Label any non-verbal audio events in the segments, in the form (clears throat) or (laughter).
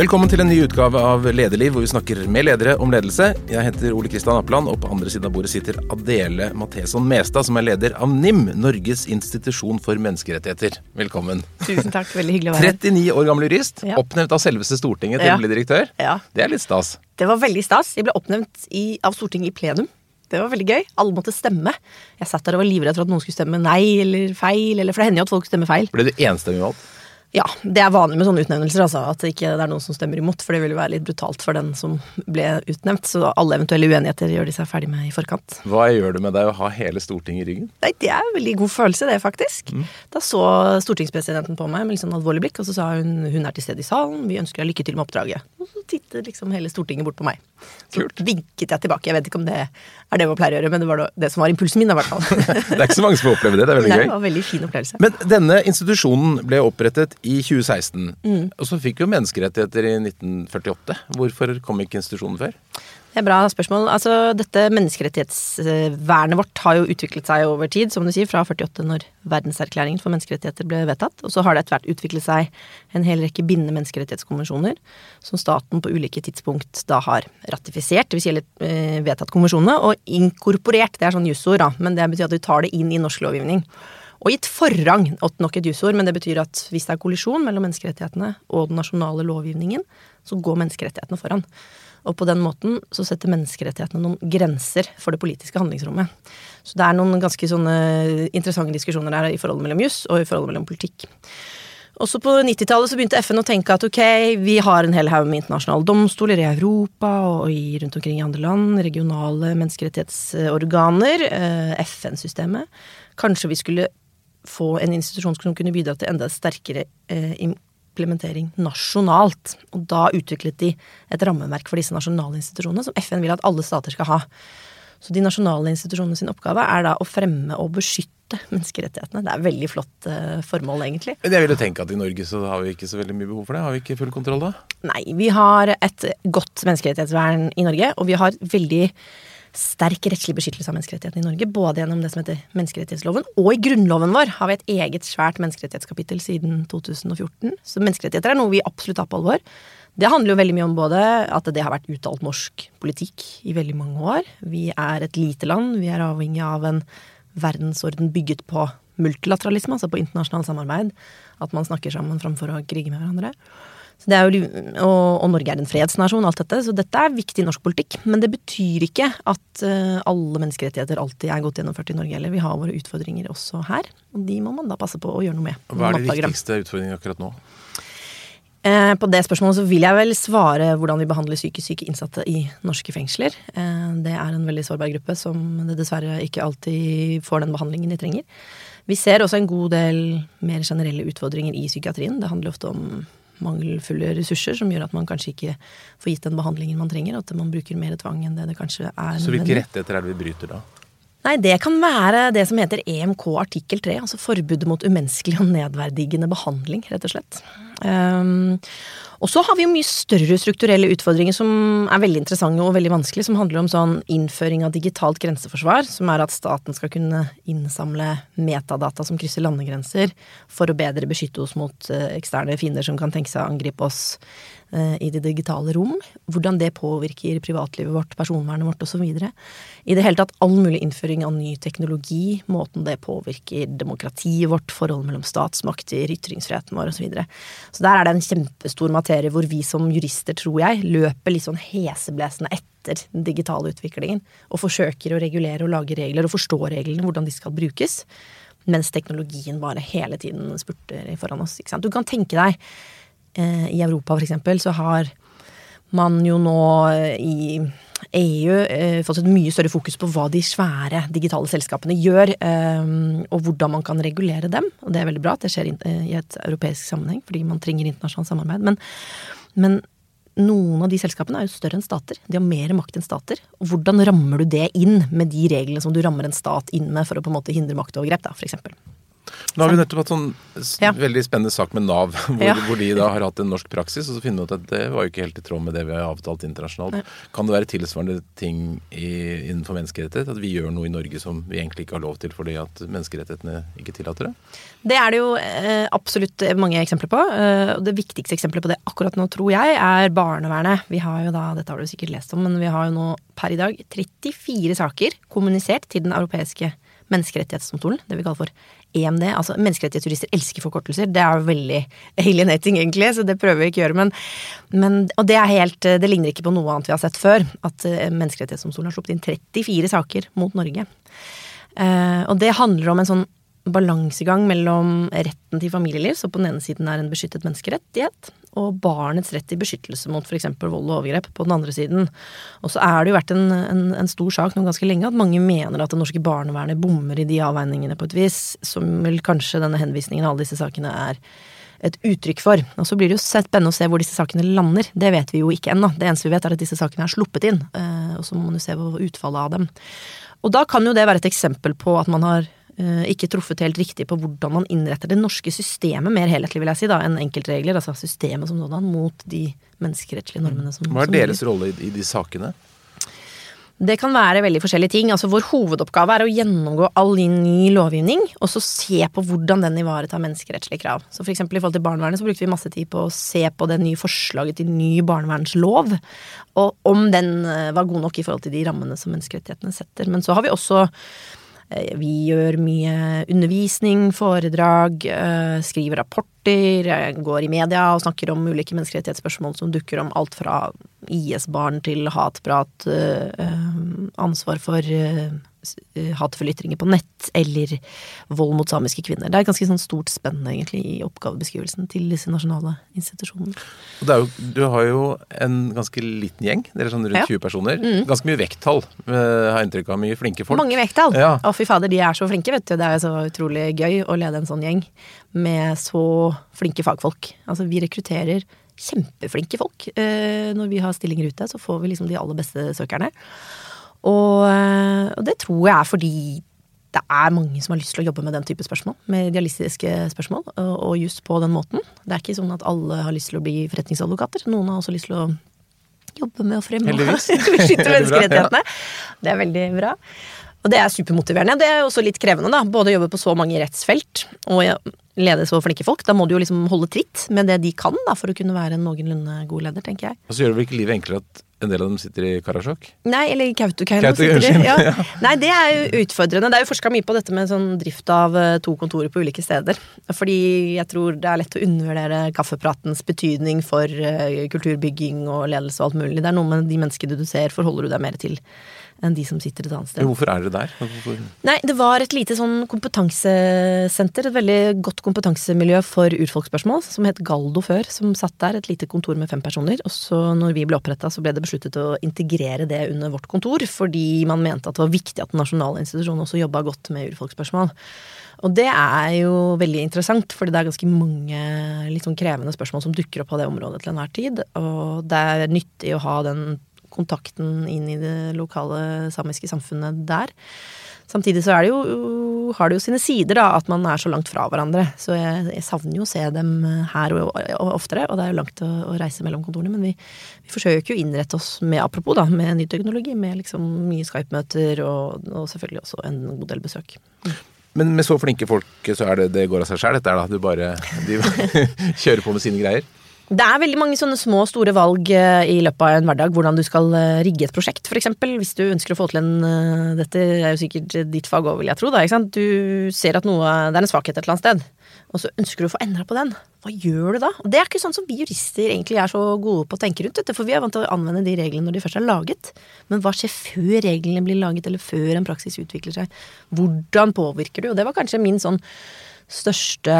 Velkommen til en ny utgave av Lederliv, hvor vi snakker med ledere om ledelse. Jeg heter Ole Kristian Appeland, og på andre siden av bordet sitter Adele Matheson Mestad, som er leder av NIM, Norges institusjon for menneskerettigheter. Velkommen. Tusen takk, veldig hyggelig å være her. 39 år gammel jurist, Ja. oppnevnt av selveste Stortinget til Ja. å bli direktør. Ja. Det er litt stas. Det var veldig stas. Jeg ble oppnevnt i, av Stortinget i plenum. Det var veldig gøy. Alle måtte stemme. Jeg satt der og var livredd for at noen skulle stemme nei eller feil, eller for det hender jo at folk stemmer feil. Ble du enstemmig valgt? Ja, det er vanlig med sånne utnevnelser, altså. At det ikke er noen som stemmer imot, for det ville være litt brutalt for den som ble utnevnt. Så alle eventuelle uenigheter gjør de seg ferdig med i forkant. Hva gjør det med deg å ha hele Stortinget i ryggen? Nei, det er en veldig god følelse, det, faktisk. Da så stortingspresidenten på meg med litt sånn alvorlig blikk, og så sa hun hun er til stede i salen, vi ønsker deg lykke til med oppdraget. Og så tittet liksom hele Stortinget bort på meg. Så Kult. vinket jeg tilbake. Jeg vet ikke om det er det man pleier å gjøre, men det var det- som var impulsen min, i hvert fall. (laughs) Det er ikke så mange som oppleve det. Det er veldig Nei, gøy. det var en veldig fin opplevelse. Men denne institusjonen ble opprettet i 2016. Mm. Og så fikk vi jo menneskerettigheter i 1948. Hvorfor kom ikke institusjonen før? Det er bra spørsmål. Altså, dette menneskerettighetsvernet vårt har jo utviklet seg over tid, som du sier, fra 48, når verdenserklæringen for menneskerettigheter ble vedtatt. Og så har det etter hvert utviklet seg en hel rekke bindende menneskerettighetskonvensjoner som staten på ulike tidspunkt da har ratifisert, dvs. Si eh, vedtatt konvensjonene, og inkorporert. Det er sånn jussord, da, men det betyr at du tar det inn i norsk lovgivning. Og gitt forrang, nok et jusord, men det betyr at hvis det er kollisjon mellom menneskerettighetene og den nasjonale lovgivningen, så går menneskerettighetene foran. Og på den måten så setter menneskerettighetene noen grenser for det politiske handlingsrommet. Så det er noen ganske sånne interessante diskusjoner der i forholdet mellom juss og i forholdet mellom politikk. Også på 90-tallet så begynte FN å tenke at ok, vi har en hel haug med internasjonale domstoler i Europa og i, rundt omkring i andre land, regionale menneskerettighetsorganer, eh, FN-systemet. Kanskje vi skulle få en institusjon som kunne bidra til enda sterkere eh, implementering nasjonalt. Og da utviklet de et rammeverk for disse nasjonale institusjonene som FN vil at alle stater skal ha. Så de nasjonale institusjonene sin oppgave er da å fremme og beskytte menneskerettighetene. Det er et veldig flott eh, formål, egentlig. Men jeg vil jo tenke at i Norge så har vi ikke så veldig mye behov for det. Har vi ikke full kontroll da? Nei, vi har et godt menneskerettighetsvern i Norge, og vi har veldig sterk rettslig beskyttelse av menneskerettighetene i Norge. Både gjennom det som heter menneskerettighetsloven, og i grunnloven vår har vi et eget svært menneskerettighetskapittel siden 2014. Så menneskerettigheter er noe vi absolutt tar på alvor. Det handler jo veldig mye om både at det har vært uttalt norsk politikk i veldig mange år. Vi er et lite land, vi er avhengig av en verdensorden bygget på multilateralisme, altså på internasjonalt samarbeid. At man snakker sammen framfor å krige med hverandre. Så det er jo, og, og Norge er en fredsnasjon, alt dette. Så dette er viktig norsk politikk. Men det betyr ikke at uh, alle menneskerettigheter alltid er godt gjennomført i Norge heller. Vi har våre utfordringer også her, og de må man da passe på å gjøre noe med. Hva er de viktigste utfordringene akkurat nå? Eh, På det spørsmålet så vil jeg vel svare hvordan vi behandler psykisk syke innsatte i norske fengsler. Eh, Det er en veldig sårbar gruppe som det dessverre ikke alltid får den behandlingen de trenger. Vi ser også en god del mer generelle utfordringer i psykiatrien. Det handler ofte om mangelfulle ressurser som gjør at man kanskje ikke får gitt den behandlingen man trenger. At man bruker mer tvang enn det det kanskje er Så hvilke rettigheter er det vi bryter da? Nei, det kan være det som heter EMK artikkel 3, altså forbudet mot umenneskelig og nedverdigende behandling, rett og slett. Um, og så har vi jo mye større strukturelle utfordringer som er veldig interessante og veldig vanskelige, som handler om sånn innføring av digitalt grenseforsvar, som er at staten skal kunne innsamle metadata som krysser landegrenser, for å bedre beskytte oss mot eh, eksterne fiender som kan tenke seg å angripe oss i det digitale rom. Hvordan det påvirker privatlivet vårt, personvernet vårt osv. I det hele tatt all mulig innføring av ny teknologi, måten det påvirker demokratiet vårt, forholdet mellom statsmakter, ytringsfriheten vår osv. Så, videre. så der er det en kjempestor materie hvor vi som jurister, tror jeg, løper litt sånn heseblesende etter den digitale utviklingen. Og forsøker å regulere og lage regler og forstå reglene, hvordan de skal brukes. Mens teknologien bare hele tiden spurter foran oss. Du kan tenke deg eh, i Europa eksempel, så har man jo nå eh, i EU eh, fått et mye større fokus på hva de svære digitale selskapene gjør, eh, og hvordan man kan regulere dem. Og det er veldig bra at det skjer in- eh, i et europeisk sammenheng, fordi man trenger internasjonalt samarbeid. Men, men noen av de selskapene er jo større enn stater. De har mer makt enn stater. Og hvordan rammer du det inn med de reglene som du rammer en stat inn med for å på en måte hindre maktovergrep, da, eksempel? Nå har vi nettopp hatt sånn Ja. veldig spennende sak med Nav, (laughs) hvor, Ja. hvor de da har hatt en norsk praksis, og så finner vi ut at det var jo ikke helt i tråd med det vi har avtalt internasjonalt. Kan det være tilsvarende ting i, innenfor menneskerettighet? At vi gjør noe i Norge som vi egentlig ikke har lov til fordi at menneskerettighetene ikke tillater det? Det er det jo eh, absolutt mange eksempler på. Eh, og det viktigste eksempelet på det akkurat nå, tror jeg, er barnevernet. Vi har jo da, dette har du sikkert lest om, men vi har jo nå per i dag 34 saker kommunisert til Den europeiske menneskerettighetsdomstolen. Det vi kaller for EMD. Altså menneskerettighetsjurister elsker forkortelser. Det er jo veldig alienating, egentlig, så det prøver vi ikke å gjøre. Men, men, og det er helt Det ligner ikke på noe annet vi har sett før. At eh, menneskerettighetsdomstolen har sluppet inn 34 saker mot Norge. Uh, og det handler om en sånn balansegang mellom retten til familieliv, som på den ene siden er en beskyttet menneskerettighet, og barnets rett til beskyttelse mot f.eks. vold og overgrep på den andre siden. Og så er det jo vært en, en, en stor sak nå ganske lenge at mange mener at det norske barnevernet bommer i de avveiningene på et vis, som vel kanskje denne henvisningen av alle disse sakene er et uttrykk for. Og så blir det jo spennende å se hvor disse sakene lander. Det vet vi jo ikke ennå. Det eneste vi vet er at disse sakene er sluppet inn, eh, og så må man jo se på utfallet av dem. Og da kan jo det være et eksempel på at man har ikke truffet helt riktig på hvordan man innretter det norske systemet mer helhetlig, vil jeg si, da, enn enkeltregler. Altså systemet som sådan mot de menneskerettslige normene som Hva er deres som rolle i, i de sakene? Det kan være veldig forskjellige ting. Altså Vår hovedoppgave er å gjennomgå all ny lovgivning, og så se på hvordan den ivaretar menneskerettslige krav. Så for eksempel i forhold til barnevernet så brukte vi masse tid på å se på det nye forslaget til ny barnevernslov, og om den eh, var god nok i forhold til de rammene som menneskerettighetene setter. Men så har vi også eh, vi gjør mye undervisning, foredrag, eh, skriver rapporter, eh, går i media og snakker om ulike menneskerettighetsspørsmål som dukker om alt fra IS-barn til hatprat, eh, eh, ansvar for eh, eh, hatefulle ytringer på nett, eller vold mot samiske kvinner. Det er et ganske sånn stort spenn egentlig i oppgavebeskrivelsen til disse nasjonale institusjonene. Er jo, du har jo en ganske liten gjeng, dere er sånn rundt Ja. Mm. 20 personer. Ganske mye vekttall, eh, har inntrykk av. Mye flinke folk. Mange vekttall! Ja. Å, fy fader, de er så flinke, vet du. Det er så utrolig gøy å lede en sånn gjeng med så flinke fagfolk. Altså, vi rekrutterer kjempeflinke folk. Eh, når vi har stillinger ute, så får vi liksom de aller beste søkerne. Og, eh, og det tror jeg er fordi det er mange som har lyst til å jobbe med den type spørsmål. Med idealistiske spørsmål, og, og just på den måten. Det er ikke sånn at alle har lyst til å bli forretningsadvokater. Noen har også lyst til å jobbe med å fremme og beskytte (laughs) menneskerettighetene. Det er veldig bra. Og det er supermotiverende. Det er også litt krevende, da. Både å jobbe på så mange rettsfelt og lede så flinke folk. Da må du jo liksom holde tritt med det de kan, da, for å kunne være en noenlunde god leder, tenker jeg. Og så gjør det vel ikke livet enklere at en del av dem sitter i Karasjok? Nei, eller Kautokeino. Kautokeino, sitter Ja. ja. Nei, det er jo utfordrende. Det er jo forska mye på dette med sånn drift av eh, to kontorer på ulike steder. Fordi jeg tror det er lett å undervurdere kaffepratens betydning for eh, kulturbygging og ledelse og alt mulig. Det er noe med de menneskene du ser, forholder du deg mer til enn de som sitter et annet sted. Hvorfor er dere der? Hvorfor? Nei, det var et lite sånn kompetansesenter, et veldig godt kompetansemiljø for urfolksspørsmål, som het Galdo før, som satt der, et lite kontor med fem personer. Og så når vi ble oppretta, så ble det besluttet å integrere det under vårt kontor, fordi man mente at det var viktig at den nasjonale institusjonen også jobba godt med urfolksspørsmål. Og det er jo veldig interessant, fordi det er ganske mange litt sånn krevende spørsmål som dukker opp på det området til enhver tid. Og det er nyttig å ha den kontakten inn i det lokale samiske samfunnet der. Samtidig så det jo, har det jo sine sider, da, at man er så langt fra hverandre. Så jeg, jeg savner jo å se dem her og oftere, og det er jo langt å, å reise mellom kontorene. Men vi, vi forsøker jo å innrette oss med, apropos da, med ny teknologi, med liksom mye Skype-møter og, og selvfølgelig også en god del besøk. Men med så flinke folk så er det det går av seg sjæl, dette er da? Du bare de (laughs) kjører på med sine greier? Det er veldig mange sånne små og store valg eh, i løpet av en hverdag. Hvordan du skal eh, rigge et prosjekt, f.eks. Hvis du ønsker å få til en eh, Dette er jo sikkert ditt fag òg, vil jeg tro. Da, ikke sant? Du ser at noe, det er en svakhet et eller annet sted, og så ønsker du å få endra på den. Hva gjør du da? Og det er ikke sånn som vi jurister egentlig er så gode på å tenke rundt. Dette, for vi er vant til å anvende de reglene når de først er laget. Men hva skjer før reglene blir laget, eller før en praksis utvikler seg? Hvordan påvirker du? Og det var kanskje min sånn største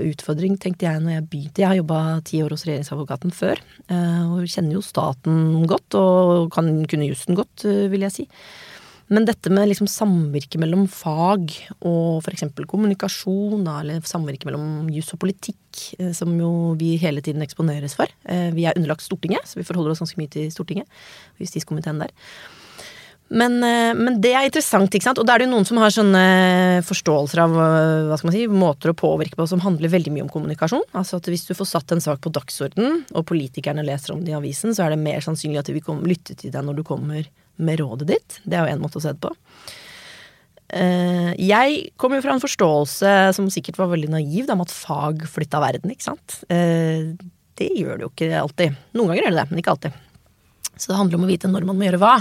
utfordring, tenkte jeg når jeg begynte. Jeg har jobba ti år hos regjeringsadvokaten før, eh, og kjenner jo staten godt, og kan kunne jussen godt, eh, vil jeg si. Men dette med liksom samvirke mellom fag og f.eks. kommunikasjon, eller samvirke mellom jus og politikk, eh, som jo vi hele tiden eksponeres for. Vi er underlagt Stortinget, så vi forholder oss ganske mye til Stortinget. og Justiskomiteen der. Men, eh, men, det er interessant, ikke sant. Og da er det jo noen som har sånne forståelser av eh, hva skal man si, måter å påvirke på som handler veldig mye om kommunikasjon. Altså at hvis du får satt en sak på dagsorden, og politikerne leser om det i avisen, så er det mer sannsynlig at de vil lytte til deg når du kommer med rådet ditt. Det er jo én måte å se det på. Eh, jeg kom jo fra en forståelse som sikkert var veldig naiv, om at fag flytta verden, ikke sant. Det gjør det jo ikke alltid. Noen ganger gjør det det, men ikke alltid. Så det handler om å vite når man må gjøre hva.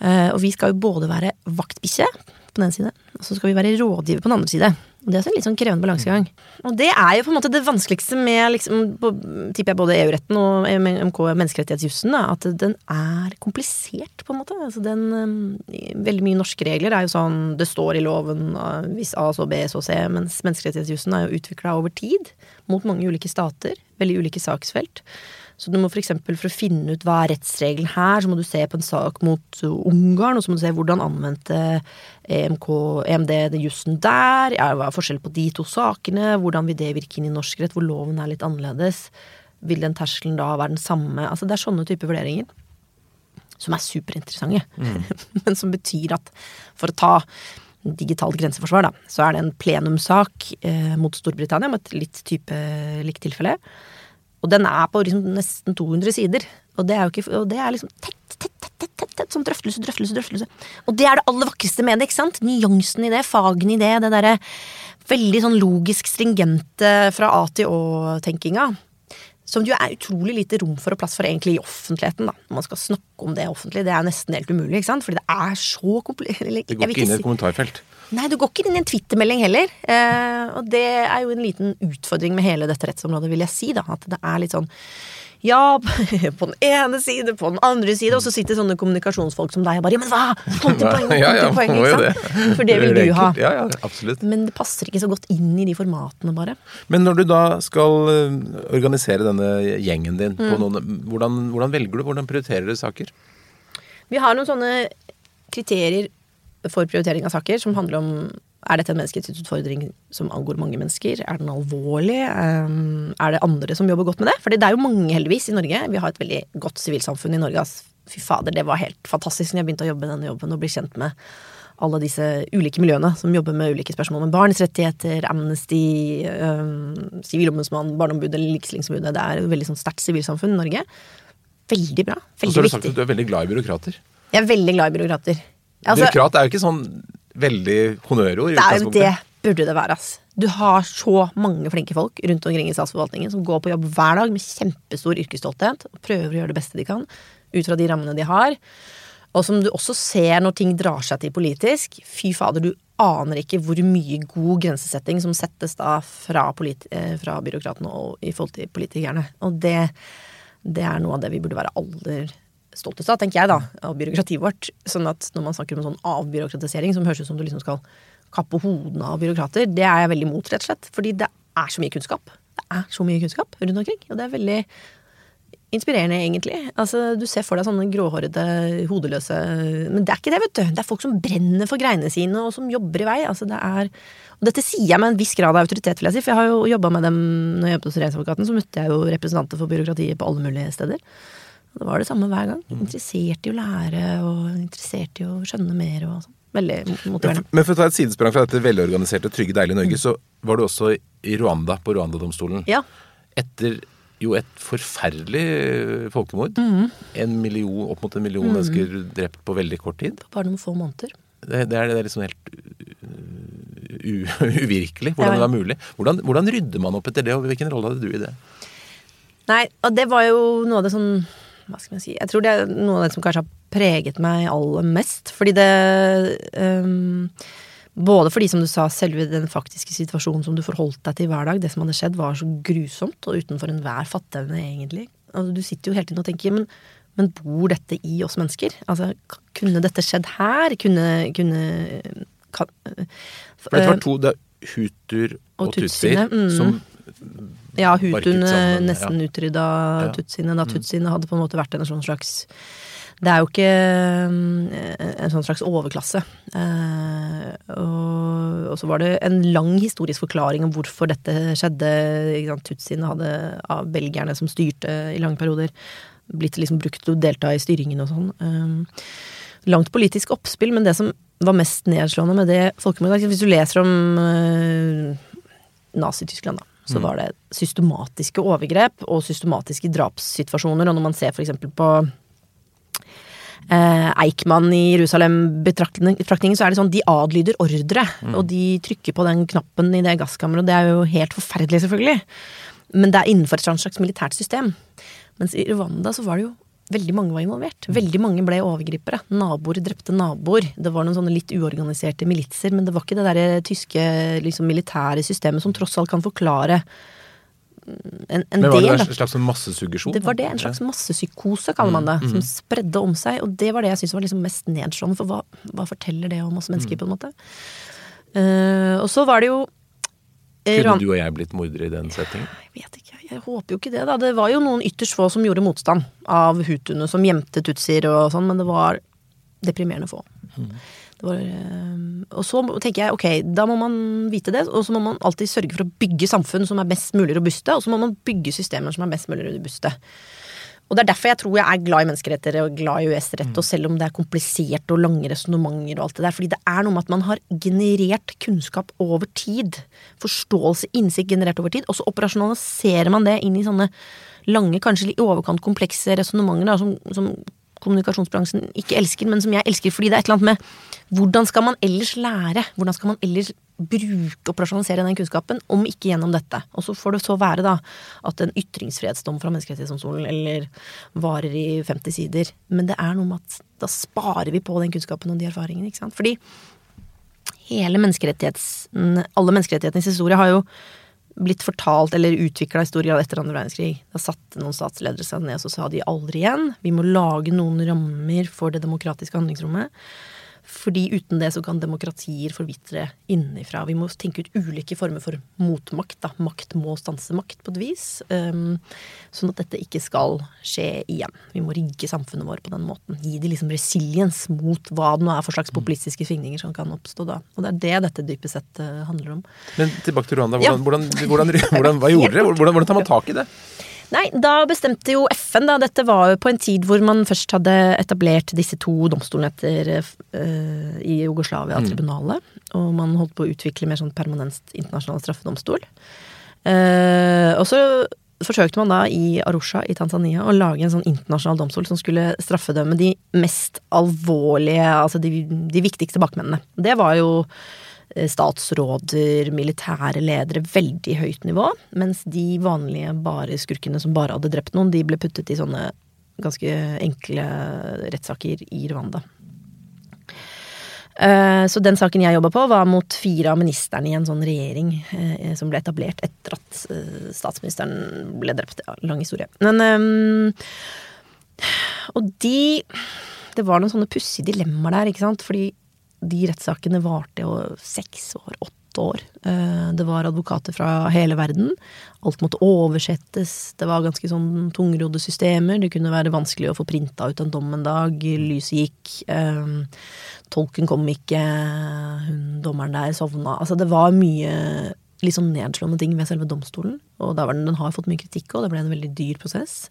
Eh, og vi skal jo både være vaktbikkje på den ene side, og så skal vi være rådgiver på den andre side. Og Det er en litt sånn krevende balansegang. Og det er jo på en måte det vanskeligste med liksom, tipper jeg både EU-retten og MK, menneskerettighetsjussen, at den er komplisert, på en måte. Altså den, eh, veldig mye norske regler er jo sånn det står i loven hvis A så B så C, mens menneskerettighetsjussen er jo utvikla over tid mot mange ulike stater, veldig ulike saksfelt. Så du må for eksempel for å finne ut hva er rettsregelen her, så må du se på en sak mot Ungarn, og så må du se hvordan anvendte EMK, EMD den jussen der, ja, hva er forskjellen på de to sakene, hvordan vil det virke inn i norsk rett, hvor loven er litt annerledes, vil den terskelen da være den samme, altså det er sånne typer vurderinger. Som er superinteressante, mm. (laughs) men som betyr at for å ta digitalt grenseforsvar, da, så er det en plenumsak eh, mot Storbritannia med et litt type likt tilfelle. Og den er på liksom nesten 200 sider. Og det er ikke, og det er liksom tett, tett, tett, tett, tett, tett som drøftelse, drøftelse, drøftelse. Og det er det aller vakreste med det, ikke sant? Nyansen i det, fagene i det, det derre veldig sånn logisk stringente fra A til Å-tenkinga. Som jo er utrolig lite rom for og plass for egentlig i offentligheten. da Når man skal snakke om det offentlig. Det er nesten helt umulig, ikke sant? Fordi det er så komplisert. Det går ikke inn i et kommentarfelt. Nei, du går ikke inn i en twittermelding heller. Eh, og det er jo en liten utfordring med hele dette rettsområdet, vil jeg si. da, At det er litt sånn ja, (laughs) på den ene side, på den andre side, og så sitter sånne kommunikasjonsfolk som deg og bare Ja, men hva?! Kom til poenget! (laughs) Ja, ja, poeng, ikke sant? Det. For det vil du ha. Ja, ja, absolutt. Men det passer ikke så godt inn i de formatene, bare. Men når du da skal eh, organisere denne gjengen din, mm. noen, hvordan, hvordan velger du? Hvordan prioriterer du saker? Vi har noen sånne kriterier for prioritering av saker som handler om er dette en menneskerettighetsutfordring som angår mange mennesker? Er den alvorlig? Um, er det andre som jobber godt med det? For det er jo mange, heldigvis, i Norge. Vi har et veldig godt sivilsamfunn i Norge. Fy fader, det var helt fantastisk når jeg begynte å jobbe denne jobben og bli kjent med alle disse ulike miljøene som jobber med ulike spørsmål om barns rettigheter, Amnesty, um, Sivilombudsmann, Barneombudet, Likestillingsombudet. Det er et veldig sånn sterkt sivilsamfunn i Norge. Veldig bra. Veldig viktig. Du er veldig glad i byråkrater. Jeg er veldig glad i byråkrater. Altså, Byråkrat er jo ikke sånn veldig honnørord. Det, er, det burde det være. ass. Du har så mange flinke folk rundt omkring i statsforvaltningen som går på jobb hver dag med kjempestor yrkesstolthet og prøver å gjøre det beste de kan ut fra de rammene de har. Og som du også ser når ting drar seg til politisk. Fy fader, du aner ikke hvor mye god grensesetting som settes da fra, eh, fra byråkratene og i forhold til politikerne. Og det, det er noe av det vi burde være aller stoltest av, tenker jeg, da, av byråkratiet vårt. Sånn at når man snakker om sånn avbyråkratisering som høres ut som du liksom skal kappe hodene av byråkrater, det er jeg veldig mot, rett og slett. Fordi det er så mye kunnskap. Det er så mye kunnskap rundt omkring. Og det er veldig inspirerende, egentlig. Altså, du ser for deg sånne gråhårede, hodeløse Men det er ikke det, vet du. Det er folk som brenner for greiene sine, og som jobber i vei. Altså, det er Og dette sier jeg med en viss grad av autoritet, vil jeg si, for jeg har jo jobba med dem når jeg jobbet hos Regjeringsadvokaten, så møtte jeg jo representanter for byråkratiet på alle mulige steder. Det var det samme hver gang. Mm. Interessert i å lære og interessert i å skjønne mer. og sånn. Veldig motiverende. Men for å ta et sidesprang fra dette velorganiserte, trygge, deilige Norge, mm. så var du også i Rwanda, på Rwanda-domstolen. Ja. Etter jo et forferdelig folkemord. Mm. En million, opp mot en million mm. mennesker drept på veldig kort tid. Bare noen få måneder. Det, det, er, det er liksom helt (laughs) uvirkelig hvordan ja, det var mulig. Hvordan, hvordan rydder man opp etter det, og hvilken rolle hadde du i det? Nei, og det var jo noe av det sånn hva skal man si Jeg tror det er noe av det som kanskje har preget meg aller mest. Fordi det um, Både fordi, som du sa, selve den faktiske situasjonen som du forholdt deg til hver dag, det som hadde skjedd, var så grusomt og utenfor enhver fatteevne, egentlig. Altså, du sitter jo hele tiden og tenker men, men bor dette i oss mennesker? Altså, kunne dette skjedd her? Kunne, kunne kan, For dette var to det er hutuer og, og tutsier mm. som ja, hutuene nesten ja. utrydda ja. tutsiene. Da mm. tutsiene hadde på en måte vært en sånn slags det er jo ikke eh, en sånn slags overklasse. Eh, og, og, så var det en lang historisk forklaring om hvorfor dette skjedde. Tutsiene hadde av belgierne som styrte i lange perioder, blitt liksom brukt til å delta i styringen og sånn. Eh, langt politisk oppspill, men det som var mest nedslående med det folkemordet Hvis du leser om Nazi-Tyskland, da, så var det systematiske overgrep og systematiske drapssituasjoner. Og når man ser eksempel på eh, Eichmann i Jerusalem-betraktningen, så er det sånn de adlyder ordre. Mm. Og de trykker på den knappen i det gasskammeret, og det er jo helt forferdelig, selvfølgelig. Men det er innenfor et slags militært system. Mens i Rwanda så var det jo veldig mange var involvert. Veldig mange ble overgripere. Naboer drepte naboer. Det var noen sånne litt uorganiserte militser, men det var ikke det derre tyske liksom, militære systemet som tross alt kan forklare en, en Men var det en slags massesuggesjon? Det var det, en slags massepsykose, kaller man det. Mm, mm. Som spredde om seg. Og det var det jeg syntes var liksom mest nedslående, for hva, hva forteller det om oss mennesker, Mm. på en måte? Uh, og så var det jo eh, Kunne du og jeg blitt mordere i den settingen? Jeg vet ikke, jeg håper jo ikke det, da. Det var jo noen ytterst få som gjorde motstand av hutuene, som gjemte tutsier og sånn, men det var deprimerende få. Det var, eh, og så tenker jeg ok, da må man vite det, og så må man alltid sørge for å bygge samfunn som er best mulig robuste, og så må man bygge systemer som er best mulig robuste. Og det er derfor jeg tror jeg er glad i menneskeretter og glad i US-rett, og selv om det er komplisert og lange resonnementer og alt det der, fordi det er noe med at man har generert kunnskap over tid. Forståelse, innsikt generert over tid, og så operasjonaliserer man det inn i sånne lange, kanskje i overkant komplekse resonnementer som, som kommunikasjonsbransjen ikke elsker, men som jeg elsker fordi det er et eller annet med hvordan skal man ellers lære? Hvordan skal man ellers bruke operasjonalisere den kunnskapen, om ikke gjennom dette? Og så får det så være da at en ytringsfrihetsdom fra Menneskerettighetsdomstolen eller varer i 50 sider, men det er noe med at da sparer vi på den kunnskapen og de erfaringene, ikke sant? Fordi hele menneskerettighets... Alle menneskerettighetenes historie har jo blitt fortalt eller utvikla i stor grad etter andre verdenskrig. Da satte noen statsledere seg ned og så sa de aldri igjen. Vi må lage noen rammer for det demokratiske handlingsrommet. Fordi uten det så kan demokratier forvitre innenfra. Vi må tenke ut ulike former for motmakt. Da. Makt må stanse makt, på et vis. Um, sånn at dette ikke skal skje igjen. Vi må rigge samfunnet vårt på den måten. Gi de liksom resiliens mot hva det nå er for slags populistiske svingninger som kan oppstå da. Og det er det dette dypest sett uh, handler om. Men tilbake til Rwanda. Ja. Hvordan, hvordan, hvordan, hvordan, hva gjorde dere? (laughs) Hvordan, hvordan tar man tak i det? Nei, da bestemte jo FN, da. Dette var jo på en tid hvor man først hadde etablert disse to domstolene etter uh, i Jugoslavia, tribunalet. Og man holdt på å utvikle mer sånn permanent internasjonal straffedomstol. Uh, og så forsøkte man da i Arusha i Tanzania å lage en sånn internasjonal domstol som skulle straffedømme de mest alvorlige, altså de, de viktigste bakmennene. Det var jo statsråder, militære ledere, veldig høyt nivå. Mens de vanlige bare skurkene som bare hadde drept noen, de ble puttet i sånne ganske enkle rettssaker i Rwanda. Eh, Så den saken jeg jobba på, var mot fire av ministrene i en sånn regjering eh, som ble etablert etter at eh, statsministeren ble drept. Ja, lang historie. Men eh, Og de Det var noen sånne pussige dilemmaer der, ikke sant. Fordi de rettssakene varte jo seks år, åtte år. Eh, Det var advokater fra hele verden. Alt måtte oversettes. Det var ganske sånn tungrodde systemer. Det kunne være vanskelig å få printa ut en dom en dag. Lyset gikk. eh, Tolken kom ikke. Hun, dommeren der sovna. Altså, det var mye litt sånn nedslående ting ved selve domstolen. Og den, den har fått mye kritikk, og det ble en veldig dyr prosess.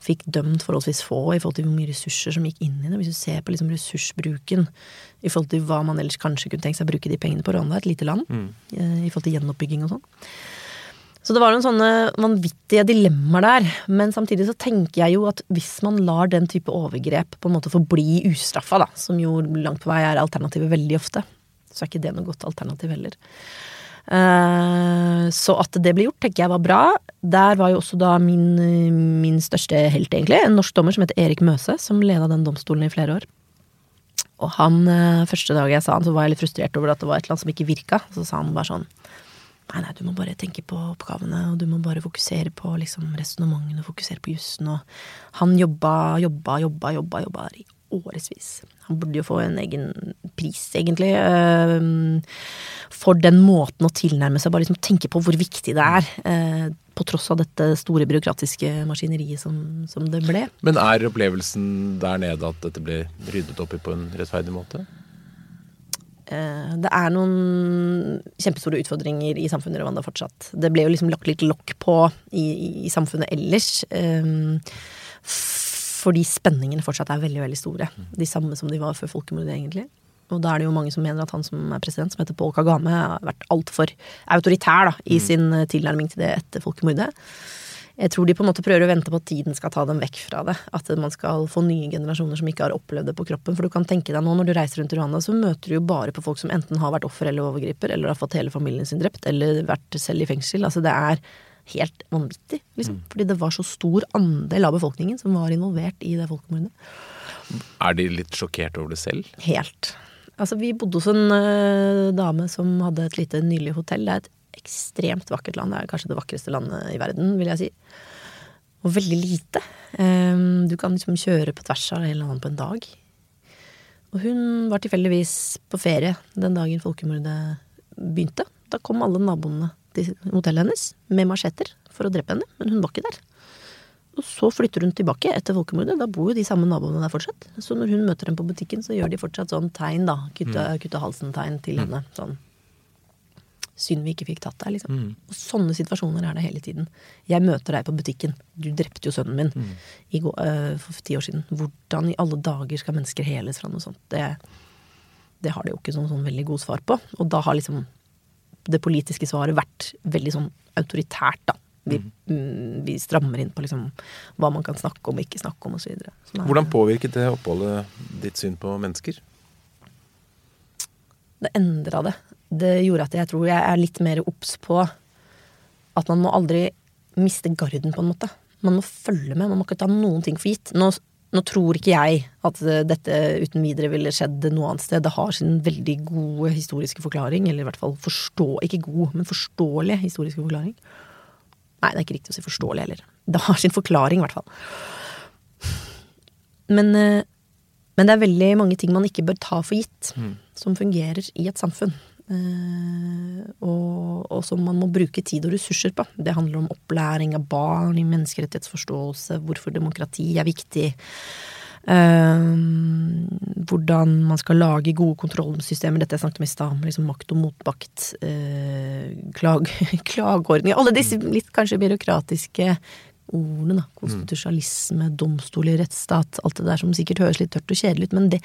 Fikk dømt forholdsvis få i forhold til hvor mye ressurser som gikk inn i det. Hvis du ser på liksom ressursbruken i forhold til hva man ellers kanskje kunne tenkt seg å bruke de pengene på Rwanda, et lite land, mm. i forhold til gjenoppbygging og sånn. Så det var noen sånne vanvittige dilemmaer der. Men samtidig så tenker jeg jo at hvis man lar den type overgrep på en måte forbli ustraffa, da, som jo langt på vei er alternativet veldig ofte, så er ikke det noe godt alternativ heller. Eh, Så at det ble gjort, tenker jeg var bra. Der var jo også da min, min største helt, egentlig, en norsk dommer som heter Erik Møse, som leda den domstolen i flere år. Og han, eh, første dag jeg sa han, så var jeg litt frustrert over at det var et eller annet som ikke virka. Så sa han bare sånn Nei, nei, du må bare tenke på oppgavene, og du må bare fokusere på liksom resonnementene, fokusere på jussen, og han jobba, jobba, jobba, jobba, jobba i årevis. Han burde jo få en egen pris, egentlig, eh, for den måten å tilnærme seg, bare liksom tenke på hvor viktig det er, eh, på tross av dette store byråkratiske maskineriet som, som det ble. Men er opplevelsen der nede at dette ble ryddet opp i på en rettferdig måte? Eh, Det er noen kjempestore utfordringer i samfunnet Rwanda fortsatt. Det ble jo liksom lagt litt lokk på i, i, i samfunnet ellers. Um, Fordi spenningene fortsatt er veldig veldig store. De samme som de var før folkemordet, egentlig. Og da er det jo mange som mener at han som er president, som heter Paul Kagame, har vært altfor autoritær da, i sin eh, tilnærming til det etter folkemordet. Jeg tror de på en måte prøver å vente på at tiden skal ta dem vekk fra det. At man skal få nye generasjoner som ikke har opplevd det på kroppen. For du kan tenke deg nå når du reiser rundt i Rwanda, så møter du jo bare på folk som enten har vært offer eller overgriper, eller har fått hele familien sin drept, eller vært selv i fengsel. Altså det er helt vanvittig, liksom. Mm. Fordi det var så stor andel av befolkningen som var involvert i det folkemordet. Er de litt sjokkert over det selv? Helt. Altså, vi bodde hos en uh, dame som hadde et lite nylig hotell. Det er et ekstremt vakkert land. Det er kanskje det vakreste landet i verden, vil jeg si. Og veldig lite. Um, du kan liksom kjøre på tvers av hele landet på en dag. Og hun var tilfeldigvis på ferie den dagen folkemordet begynte. Da kom alle naboene til hotellet hennes med machetter for å drepe henne, men hun var ikke der. Og så flytter hun tilbake etter folkemordet. Da bor jo de samme naboene der fortsatt. Så når hun møter dem på butikken, så gjør de fortsatt sånn tegn, da. Kutte, mm. kutte halsen-tegn til mm. henne. Sånn Synd vi ikke fikk tatt deg, liksom. Mm. Og sånne situasjoner er det hele tiden. Jeg møter deg på butikken. Du drepte jo sønnen min mm. går, uh, for ti år siden. Hvordan i alle dager skal mennesker heles fra noe sånt? Det, det har de jo ikke sånn, sånn, veldig god svar på. Og da har liksom det politiske svaret vært veldig sånn autoritært, da. Vi, mm. mm vi strammer inn på liksom hva man kan snakke om og ikke snakke om osv. Hvordan påvirket det oppholdet ditt syn på mennesker? Det endra det det gjorde at jeg tror jeg er litt mer obs på at man må aldri miste garden, på en måte. Man må følge med, man må ikke ta noen ting for gitt. Nå, nå tror ikke jeg at dette uten videre ville skjedd noe annet sted. Det har sin veldig gode historiske forklaring, eller i hvert fall forstå, ikke god, men forståelig historiske forklaring. Nei, det er ikke riktig å si forståelig heller. Det har sin forklaring, i hvert fall. Men, eh, men, det er veldig mange ting man ikke bør ta for gitt, mm. som fungerer i et samfunn. Uh, og, og, som man må bruke tid og ressurser på. Det handler om opplæring av barn i menneskerettighetsforståelse, hvorfor demokrati er viktig. Uh, hvordan man skal lage gode kontrollsystemer. Dette jeg snakket om i stad, liksom makt og motbakt, uh, klag, (laughs) klageordninger Alle disse litt kanskje byråkratiske ordene. da, Konstitusjonalisme, domstoler, rettsstat. Alt det der som sikkert høres litt tørt og kjedelig ut, men det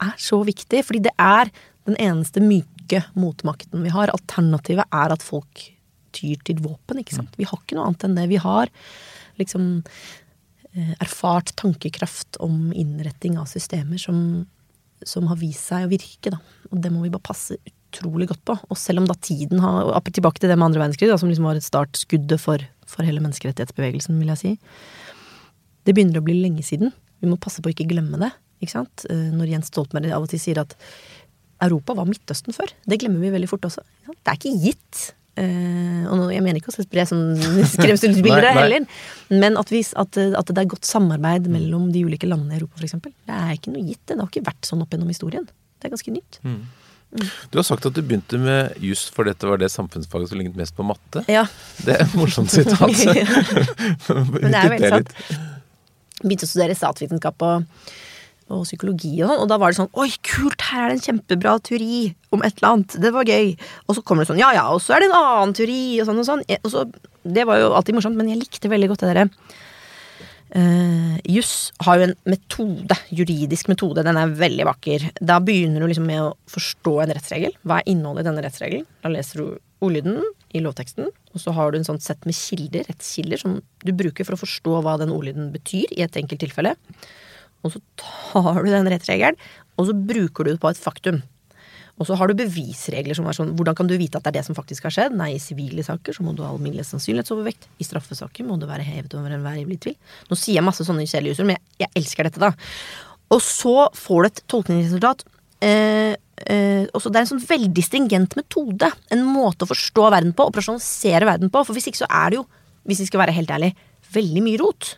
er så viktig. Fordi det er den eneste myke motmakten vi har. Alternativet er at folk tyr til våpen, ikke sant. Vi har ikke noe annet enn det. Vi har liksom eh, erfart tankekraft om innretting av systemer som, som har vist seg å virke, da. Og det må vi bare passe utrolig godt på. Og selv om da tiden har Tilbake til det med andre verdenskrig, da, som liksom var et startskuddet for, for hele menneskerettighetsbevegelsen, vil jeg si. Det begynner å bli lenge siden. Vi må passe på å ikke glemme det. Ikke sant? Eh, når Jens Stoltenberg av og til sier at Europa var Midtøsten før. Det glemmer vi veldig fort også. Det er ikke gitt. Uh, og jeg mener ikke å spre sånn (laughs) skremselsbilder heller, men at, vi, at, at, det er godt samarbeid mellom de ulike landene i Europa, f.eks. Det er ikke noe gitt. Det har ikke vært sånn opp gjennom historien. Det er ganske nytt. Mm. Mm. Du har sagt at du begynte med juss for dette var det samfunnsfaget som lignet mest på matte. Ja. Det er et morsomt sitat. (laughs) (laughs) Men det er veldig sant. Begynte å studere statsvitenskap og og psykologi og sånn, og da var det sånn Oi, kult, her er det en kjempebra teori om et eller annet. Det var gøy. Og så kommer det sånn Ja ja, og så er det en annen teori, og sånn og sånn. Og så, det var jo alltid morsomt, men jeg likte veldig godt det derre uh, Juss har jo en metode, juridisk metode, den er veldig vakker. Da begynner du liksom med å forstå en rettsregel. Hva er innholdet i denne rettsregelen? Da leser du ordlyden i lovteksten, og så har du en sånn sett med kilder, rettskilder, som du bruker for å forstå hva den ordlyden betyr i et enkelt tilfelle. Og så tar du den rettsregelen, og så bruker du det på et faktum. Og så har du bevisregler som er sånn Hvordan kan du vite at det er det som faktisk har skjedd? Nei, i sivile saker så må du ha alminnelig sannsynlighetsovervekt. I straffesaker må det være hevet over enhver rimelig tvil. Nå sier jeg masse sånne kjedelige uttrykk, men jeg, jeg, elsker dette, da. Og så får du et tolkningsresultat. Eh, eh, og så Det er en sånn veldig stringent metode. En måte å forstå verden på, operasjonalisere verden på. For hvis ikke så er det jo, hvis vi skal være helt ærlig, veldig mye rot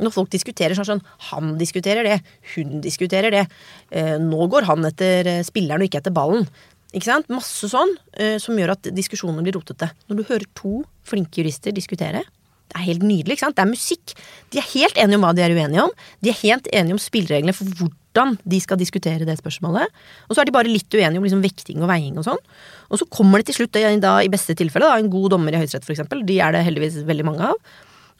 når folk diskuterer sånn, sånn Han diskuterer det, hun diskuterer det. Eh, nå går han etter eh, spilleren og ikke etter ballen. Ikke sant? Masse sånn eh, som gjør at diskusjonene blir rotete. Når du hører to flinke jurister diskutere, det er helt nydelig. ikke sant? Det er musikk. De er helt enige om hva de er uenige om. De er helt enige om spillereglene for hvordan de skal diskutere det spørsmålet. Og så er de bare litt uenige om liksom vekting og veiing og sånn. Og så kommer det til slutt, da, i beste tilfelle, da, en god dommer i Høyesterett f.eks. De er det heldigvis veldig mange av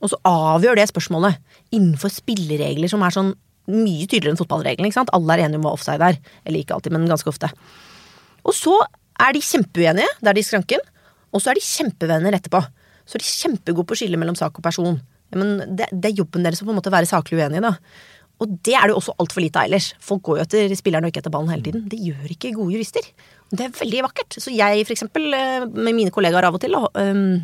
Og så avgjør det spørsmålet innenfor spilleregler som er sånn mye tydeligere enn fotballreglene. ikke sant? Alle er enige om hva offside er. Eller ikke alltid, men ganske ofte. Og så er de kjempeuenige, der de skranken. Og så er de kjempevenner etterpå. Så er de kjempegode på å skille mellom sak og person. Men det, det, er jobben deres å på en måte være saklig uenige, da. Og det er det jo også altfor lite av ellers. Folk går jo etter spilleren og ikke etter ballen hele tiden. Det gjør ikke gode jurister. Det er veldig vakkert. Så jeg, for eksempel, eh, med mine kollegaer av og til, um,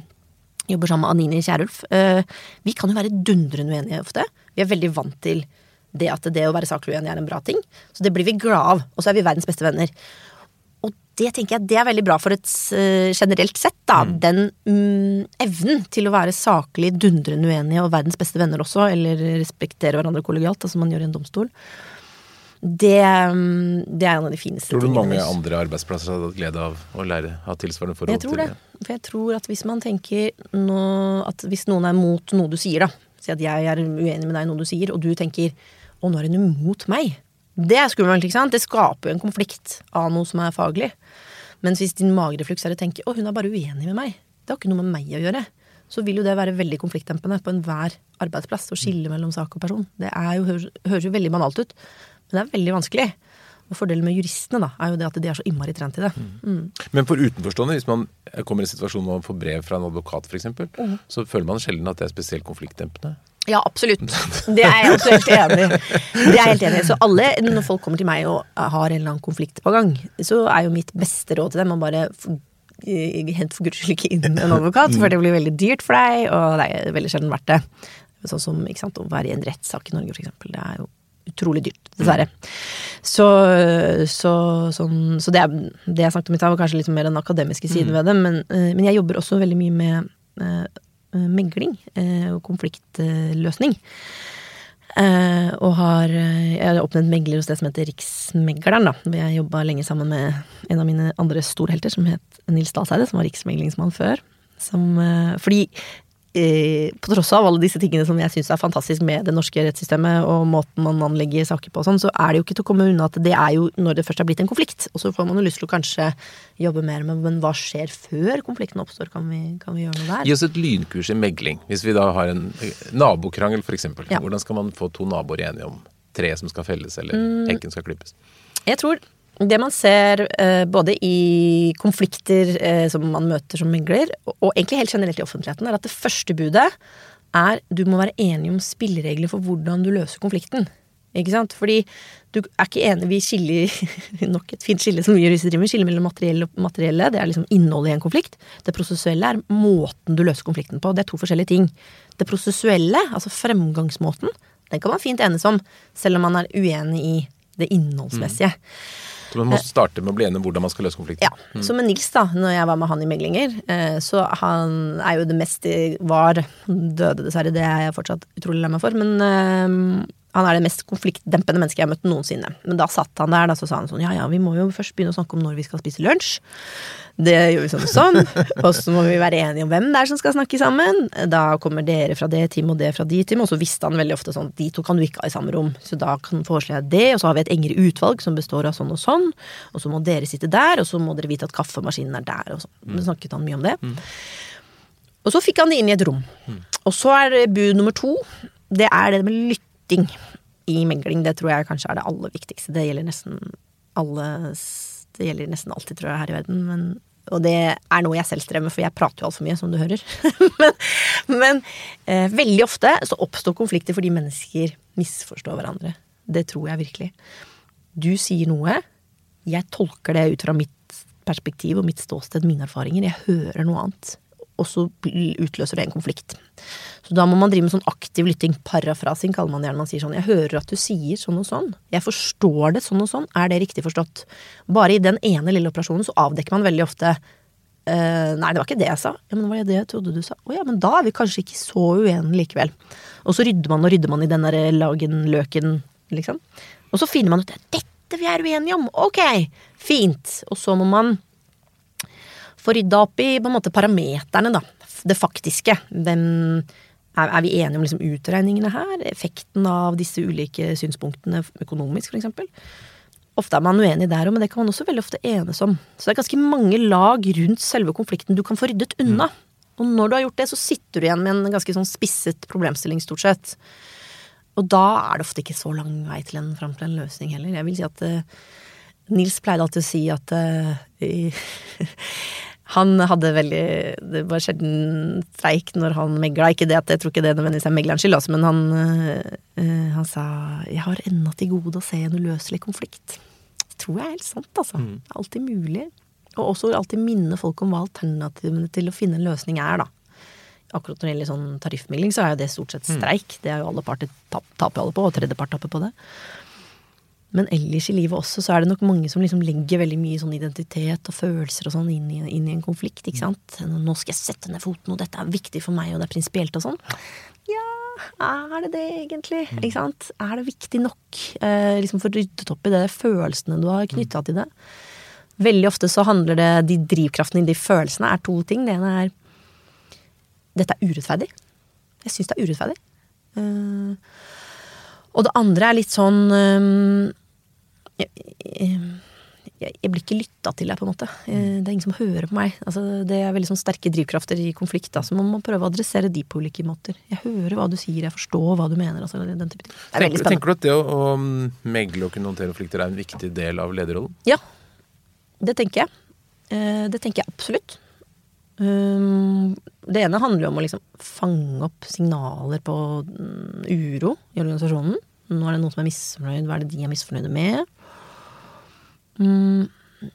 jobber sammen med Anini Kierulf. Uh, vi kan jo være dundrende uenige ofte. Vi er veldig vant til det at det å være saklig uenig er en bra ting. Så det blir vi glad av. Og så er vi verdens beste venner. Og det tenker jeg det er veldig bra for et uh, generelt sett, da. Mm. Den mm, evnen til å være saklig dundrende uenige og verdens beste venner også, eller respektere hverandre kollegialt, som man gjør i en domstol. Det, mm, det, er en av de fineste tingene. Tror du mange andre arbeidsplasser hadde hatt glede av å lære av tilsvarende forhold? Jeg tror det. For jeg tror at hvis man tenker nå, at hvis noen er mot noe du sier, da Si at jeg er uenig med deg i noe du sier, og du tenker å, nå er hun imot meg. Det er skummelt, ikke sant? Det skaper jo en konflikt av noe som er faglig. Mens hvis din magerefluks er å tenke å, hun er bare uenig med meg, det har ikke noe med meg å gjøre, så vil jo det være veldig konfliktdempende på enhver arbeidsplass å skille mellom sak og person. Det jo, høres jo veldig banalt ut, men det er veldig vanskelig. Og Fordelen med juristene da, er jo det at de er så innmari trent i det. Mm. Mm. Men for utenforstående, hvis man kommer i en situasjon hvor man får brev fra en advokat f.eks., mm. så føler man sjelden at det er spesielt konfliktdempende? Ja, absolutt. (laughs) Det er jeg også helt enig i. Det er jeg helt enig i. Så alle, når folk kommer til meg og har en eller annen konflikt på gang, så er jo mitt beste råd til dem å bare hent for guds skyld ikke inn en advokat, for det blir veldig dyrt for deg, og det er veldig sjelden verdt det. Sånn som sant, å være i en rettssak i Norge, f.eks. Det er jo utrolig dyrt, dessverre. Så, så, sånn, så det, er, det jeg snakket om i stad, var kanskje litt mer den akademiske siden mm. ved det, men, eh, men, jeg jobber også veldig mye med Eh, megling uh, og konfliktløsning. Uh, og har Jeg har oppnevnt megler hos det som heter Riksmegleren. da Jeg jobba lenge sammen med en av mine andre storhelter, som het Nils Dalseide, som var riksmeglingsmann før. Som, uh, fordi på tross av alle disse tingene som jeg syns er fantastisk med det norske rettssystemet, og måten man anlegger saker på og sånn, så er det jo ikke til å komme unna at det er jo når det først har blitt en konflikt. Og så får man jo lyst til å kanskje jobbe mer med men hva skjer før konflikten oppstår? Kan vi, kan vi gjøre noe der? Gi oss et lynkurs i megling. Hvis vi da har en nabokrangel, f.eks. Ja. Hvordan skal man få to naboer enige om treet som skal felles, eller mm. hekken skal klippes? Jeg tror det man ser eh, både i konflikter eh, som man møter som megler, og egentlig helt generelt i offentligheten, er at det første budet er du må være enig om spilleregler for hvordan du løser konflikten. Ikke sant? Fordi du er ikke enig Vi skiller (laughs) nok et fint skille som vi jurister driver med. Skiller mellom materiell og materielle. Det er liksom innholdet i en konflikt. Det prosessuelle er måten du løser konflikten på. Det er to forskjellige ting. Det prosessuelle, altså fremgangsmåten, den kan man fint enes om, selv om man er uenig i det innholdsmessige. Mm. Så man må starte med å bli enig om hvordan man skal løse konflikten. Ja. Mm. Så med Nils, da, når jeg var med han i meglinger, eh, så han er jo det mest var Døde, dessverre, det er jeg fortsatt utrolig lei meg for, men uh, han er det mest konfliktdempende mennesket jeg har møtt noensinne. Men da satt han der, da, så sa han sånn ja ja, vi må jo først begynne å snakke om når vi skal spise lunsj. Det gjør vi sånn og sånn. (laughs) Og så må vi være enige om hvem det er som skal snakke sammen. Da kommer dere fra det teamet og det fra de teamet. Og så visste han veldig ofte sånn de to kan du ikke ha i samme rom. Så da kan foreslå jeg det, og så har vi et engere utvalg som består av sånn og sånn. Og så må dere sitte der, og så må dere vite at kaffemaskinen er der, og sånn. Mm. snakket han mye om det. Mm. Og så fikk han det inn i et rom. Mm. Og så er bud nummer to, det er det med lytting i megling. Det tror jeg kanskje er det aller viktigste. Det gjelder nesten alle Det gjelder nesten alltid, tror jeg, her i verden. Men og det er noe jeg selv strever med, for jeg prater jo altfor mye, som du hører. (laughs) men, men eh, veldig ofte så oppstår konflikter fordi mennesker misforstår hverandre. Det tror jeg virkelig. Du sier noe, jeg tolker det ut fra mitt perspektiv og mitt ståsted, mine erfaringer. Jeg hører noe annet og så utløser det en konflikt. Så da må man drive med sånn aktiv lytting. Parafrasing kaller man det gjerne. Man sier sånn 'Jeg hører at du sier sånn og sånn'. 'Jeg forstår det sånn og sånn'. Er det riktig forstått? Bare i den ene lille operasjonen så avdekker man veldig ofte Uh, nei, det var ikke det jeg sa. Ja, men det var det jeg trodde du sa. Å ja, men da er vi kanskje ikke så uenige likevel. Og så rydder man og rydder man i den derre lagen, løken, liksom. Og så finner man ut at dette vi er uenige om. Ok, fint. Og så må man få rydda opp i på en måte parameterne, da. Det faktiske. Hvem er, er vi enige om liksom utregningene her? Effekten av disse ulike synspunktene økonomisk, eksempel? Ofte er man uenig der òg, men det kan man også veldig ofte enes om. Så det er ganske mange lag rundt selve konflikten du kan få ryddet unna. Og når du har gjort det, så sitter du igjen med en ganske sånn spisset problemstilling, stort sett. Og da er det ofte ikke så lang vei til en, fram til en løsning heller. Jeg vil si at uh, Nils pleide alltid å si at uh, (laughs) han hadde veldig Det var sjelden streik når han megla. Ikke det at jeg tror ikke det nødvendigvis er meglerens skyld, altså, men han, øh, han sa 'Jeg har ennå til gode å se en uløselig konflikt'. Det tror jeg er helt sant, altså. Mm. Det er alltid mulig. Og også alltid minne folk om hva alternativene til å finne en løsning er, da. Akkurat når det gjelder sånn tariffmegling, så er jo det stort sett mm. streik. Mm. Det er jo alle parter taper alle på, og tredjepart taper på det. Men ellers i livet også så er det nok mange som liksom legger veldig mye sånn identitet og følelser og sånn inn, inn, i en konflikt. ikke sant? Nå skal jeg sette ned foten, og dette er viktig for meg, og det er prinsipielt og sånn. Ja, er det det egentlig? Mm. Ikke sant? Er det viktig nok? Eh, liksom For ryddet opp i det følelsene du har knytta til det. Veldig ofte så handler det De drivkraftene i de følelsene er to ting. Det ene er Dette er urettferdig. Jeg syns det er urettferdig. Uh, og det andre er litt sånn um, jeg, jeg, jeg, blir ikke lytta til deg, på en måte. Uh, det er ingen som hører på meg. Altså, det er veldig sånn sterke drivkrafter i konflikt, da, så man må prøve å adressere de på ulike måter. Jeg hører hva du sier, jeg forstår hva du mener. Altså, den type ting. Det er tenker, tenker du at det å, å megle og kunne håndtere konflikter er en viktig del av lederrollen? Ja, det tenker jeg. Eh, det tenker jeg absolutt. Um, det ene handler jo om å liksom fange opp signaler på mm, uro i organisasjonen. Nå er det noen som er misfornøyd, hva er det de er misfornøyde med? Mm,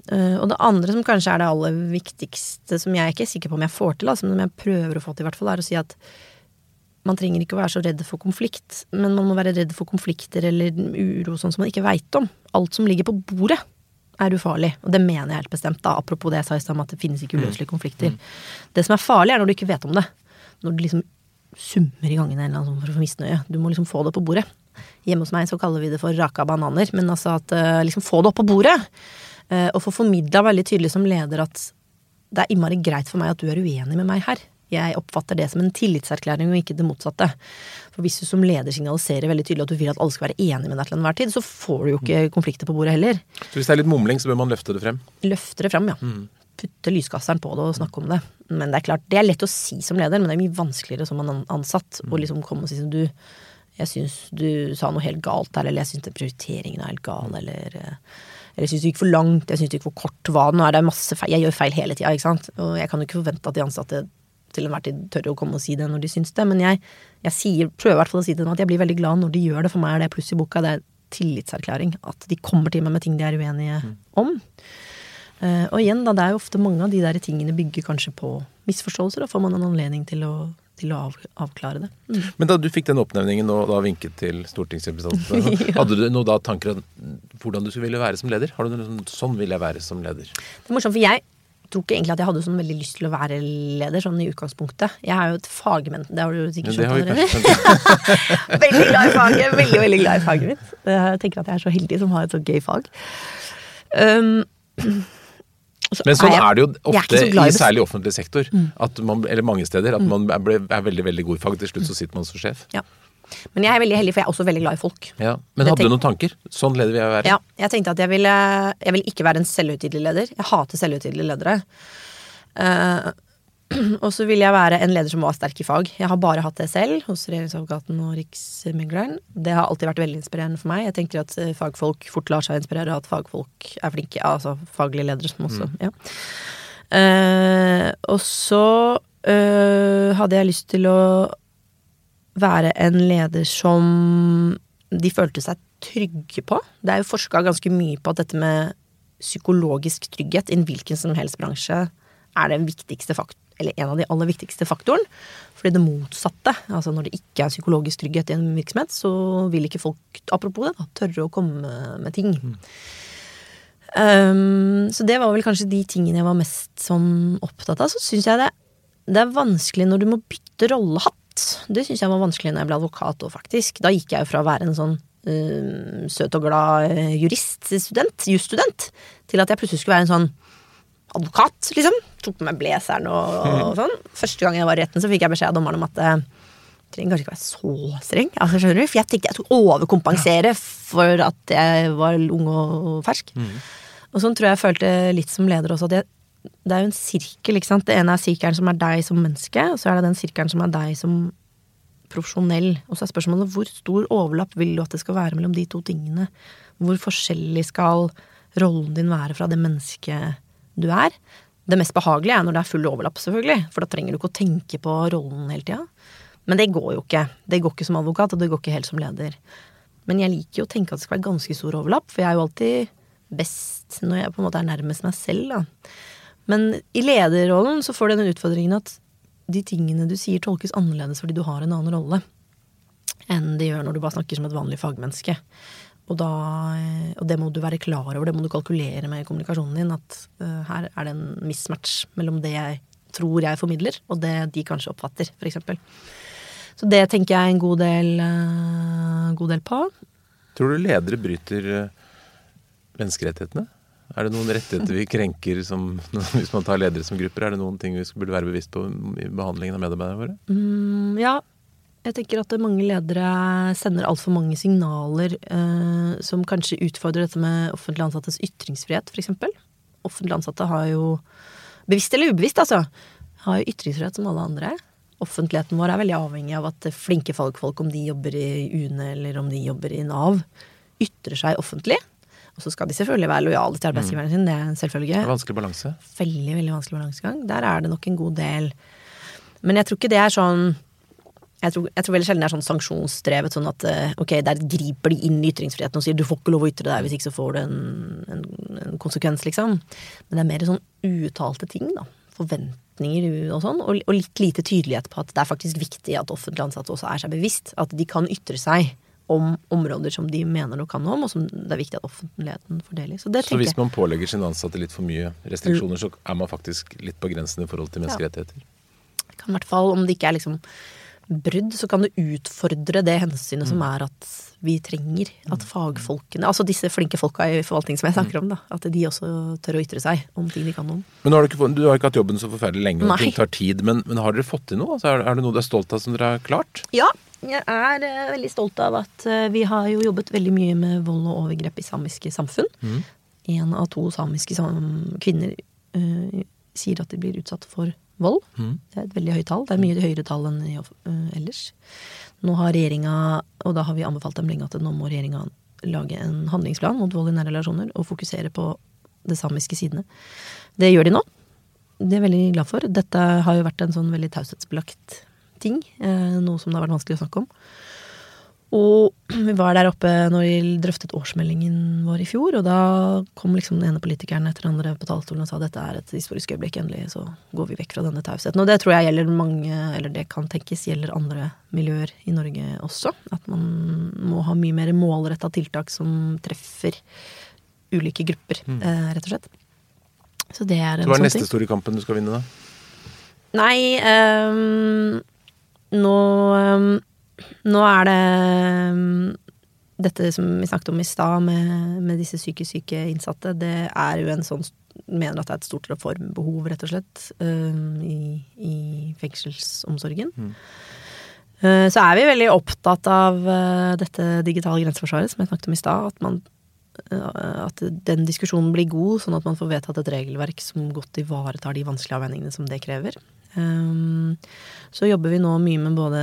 eh, og det andre som kanskje er det aller viktigste, som jeg ikke er sikker på om jeg får til, altså, men som jeg prøver å få til, i hvert fall, er å si at man trenger ikke å være så redd for konflikt, men man må være redd for konflikter eller uro sånn som man ikke veit om. Alt som ligger på bordet, er ufarlig. Og det mener jeg helt bestemt, da, apropos det jeg sa i stad om at det finnes ikke uløselige mm. konflikter. Mm. Det som er farlig, er når du ikke vet om det. Når du liksom summer i gangen en eller annen for å få misnøye. Du må liksom få det på bordet. Hjemme hos meg så kaller vi det for raka bananer, men altså at uh, liksom få det opp på bordet. Uh, og få formidla veldig tydelig som leder at det er innmari greit for meg at du er uenig med meg her. Jeg oppfatter det som en tillitserklæring og ikke det motsatte. For hvis du som leder signaliserer veldig tydelig at du vil at alle skal være enige med deg til enhver tid, så får du jo ikke konflikter på bordet heller. Så hvis det er litt mumling, så bør man løfte det frem? Løfte det frem, ja. Mm. Putte lyskasseren på det og snakke om det. Men det er klart, det er lett å si som leder, men det er mye vanskeligere som ansatt å mm. liksom komme og si som du jeg syns du sa noe helt galt der, eller jeg syns prioriteringen er helt gal, mm. eller eh, eller jeg syns du gikk for langt, jeg syns du gikk for kort. Hva nå er det masse feil. Jeg gjør feil hele tida, ikke sant. Og jeg kan jo ikke forvente at de ansatte til enhver tid tør å komme og si det når de syns det. Men jeg, jeg sier, prøver i hvert fall å si til dem at jeg blir veldig glad når de gjør det. For meg er det pluss i boka. Det er tillitserklæring. At de kommer til meg med ting de er uenige mm. om. Uh, og igjen, da, det er jo ofte mange av de der tingene bygger kanskje på misforståelser. Da får man en anledning til å, til å av, avklare det. Mm. Men da du fikk den oppnevningen og da vinket til stortingsrepresentanten, (laughs) ja. hadde du noe da tanker om hvordan du ville være som leder? Har du noe sånn, sånn vil jeg være som leder? Det er morsomt, for jeg tror ikke egentlig at jeg hadde sånn veldig lyst til å være leder, sånn i utgangspunktet. Jeg er jo et fagmenn, det har du sikkert skjønt allerede. (laughs) veldig glad i faget, veldig, veldig glad i faget mitt. Jeg tenker at jeg er så heldig som har et så gøy fag. Um, men sånn er, jeg, er, det jo ofte i særlig offentlig sektor, mm. man, eller mange steder, at mm. man er, er veldig veldig god i fag. Til slutt så sitter man som sjef. Ja. Men jeg er veldig heldig, for jeg er også veldig glad i folk. Ja, Men hadde du noen tanker? Sånn leder vil jeg være. Ja, jeg tenkte at jeg ville, jeg ville ikke være en selvhøytidelig leder. Jeg hater selvhøytidelige ledere. Uh, (clears throat) og så ville jeg være en leder som var sterk i fag. Jeg har bare hatt det selv hos regjeringsadvokaten og riksmegleren. Det har alltid vært veldig inspirerende for meg. Jeg tenker at eh, fagfolk fort lar seg inspirere, at fagfolk er flinke. Altså faglige ledere som også, mm. ja. Uh, og så uh, hadde jeg lyst til å være en leder som de følte seg trygge på. Det er jo forska ganske mye på at dette med psykologisk trygghet i en hvilken som helst bransje er den viktigste faktoren. eller en av de aller viktigste faktoren. Fordi det motsatte, altså når det ikke er psykologisk trygghet i en virksomhet, så vil ikke folk, apropos det, da, tørre å komme med ting. Mm. Um, så det var vel kanskje de tingene jeg var mest sånn opptatt av. Så syns jeg det, det er vanskelig når du må bytte rollehatt det syns jeg var vanskelig når jeg ble advokat òg, faktisk. Da gikk jeg jo fra å være en sånn uh, søt og glad uh, juriststudent, jusstudent, til at jeg plutselig skulle være en sånn advokat, liksom. Tok på meg blazeren og, og, (laughs) sånn. Første gang jeg var i retten, så fikk jeg beskjed av dommeren om at uh, trenger kanskje ikke være så streng. Altså, skjønner du? For jeg tenkte jeg skulle overkompensere for at jeg var ung og fersk. Mm. Og sånn tror jeg jeg følte litt som leder også, at jeg det er jo en sirkel, ikke sant. Det ene er sirkelen som er deg som menneske, og så er det den sirkelen som er deg som profesjonell. Og så er spørsmålet hvor stor overlapp vil du at det skal være mellom de to tingene? Hvor forskjellig skal rollen din være fra det mennesket du er? Det mest behagelige er når det er full overlapp, selvfølgelig, for da trenger du ikke å tenke på rollen hele tida. Men det går jo ikke. Det går ikke som advokat, og det går ikke helt som leder. Men jeg liker jo å tenke at det skal være ganske stor overlapp, for jeg er jo alltid best når jeg på en måte er nærmest meg selv, da. Men i lederrollen så får du den utfordringen at de tingene du sier, tolkes annerledes fordi du har en annen rolle enn det gjør når du bare snakker som et vanlig fagmenneske. Og, da, og det må du være klar over, det må du kalkulere med i kommunikasjonen din. At uh, her er det en mismatch mellom det jeg tror jeg formidler, og det de kanskje oppfatter, f.eks. Så det tenker jeg en god del, uh, god del på. Tror du ledere bryter menneskerettighetene? Er det noen rettigheter vi krenker som, (laughs) hvis man tar ledere som grupper? Er det noen ting vi burde være bevisst på i behandlingen av medarbeiderne våre? Mm, ja. Jeg tenker at mange ledere sender altfor mange signaler eh, som kanskje utfordrer dette med offentlig ansattes ytringsfrihet, f.eks. Offentlig ansatte har jo, bevisst eller ubevisst, altså, har jo ytringsfrihet som alle andre. Offentligheten vår er veldig avhengig av at flinke fagfolk, om de jobber i UNE eller om de jobber i Nav, ytrer seg offentlig. Og så skal de selvfølgelig være lojale til arbeidsgiveren sin, det er en selvfølge. Vanskelig balanse. Veldig, veldig vanskelig balansegang. Der er det nok en god del. Men jeg tror ikke det er sånn jeg tror, jeg tror veldig sjelden det er sånn sanksjonsdrevet, sånn at eh, ok, der griper de inn i ytringsfriheten og sier du får ikke lov å ytre deg, hvis ikke så får du en, en, en konsekvens, liksom. Men det er mer sånn uttalte ting, da. Forventninger og sånn. Og, og litt lite tydelighet på at det er faktisk viktig at offentlig ansatte også er seg bevisst at de kan ytre seg om områder som de mener noe kan om, og som det er viktig at offentligheten fordeler. Så, så hvis man pålegger sine ansatte litt for mye restriksjoner, så er man faktisk litt på grensen i forhold til menneskerettigheter? Ja. Kan i hvert fall, om det ikke er liksom brudd, så kan det utfordre det hensynet mm. som er at vi trenger at fagfolkene, altså disse flinke folka i forvaltning som jeg snakker om, da, at de også tør å ytre seg om ting de kan om. Men har du, ikke, du, har ikke hatt jobben så forferdelig lenge, og ting tar tid, men, men, har dere fått til noe? Altså, er, det noe du er stolt av som dere har klart? Ja, jeg er uh, veldig stolt av at uh, vi har jo jobbet veldig mye med vold og overgrep i samiske samfunn. Én mm. av to samiske kvinner uh, sier at de blir utsatt for vold. Mm. Det er et veldig høyt tall. Det er mye høyere tall enn ellers. Nå har regjeringa, og da har vi anbefalt dem lenge at nå må regjeringa lage en handlingsplan mot vold i nære relasjoner og fokusere på det samiske sidene. Det gjør de nå. Det er jeg veldig glad for. Dette har jo vært en sånn veldig taushetsbelagt ting. Eh, noe som det har vært vanskelig å snakke om. Og (clears throat) vi var der oppe når vi drøftet årsmeldingen vår i fjor, og da kom liksom den ene politikeren etter den andre på talerstolen og sa dette er et historisk øyeblikk, endelig så går vi vekk fra denne tausheten. Og det tror jeg gjelder mange, eller det kan tenkes gjelder andre miljøer i Norge også. At man må ha mye mer målretta tiltak som treffer ulike grupper, mm. eh, rett og slett. Så det er en sånn så hva er sånn neste store kampen du skal vinne, da? Nei um, nå, um, nå er det um, dette som vi snakket om i stad, med, med, disse psykisk syke innsatte, det er jo en sånn Mener at det er et stort reformbehov, rett og slett, um, i, i, fengselsomsorgen. Mm. Uh, så er vi veldig opptatt av uh, dette digitale grenseforsvaret, som jeg snakket om i stad. At, man, uh, at den diskusjonen blir god, sånn at man får vedtatt et regelverk som godt ivaretar de vanskelige avveiningene som det krever. Um, så jobber vi nå mye med både,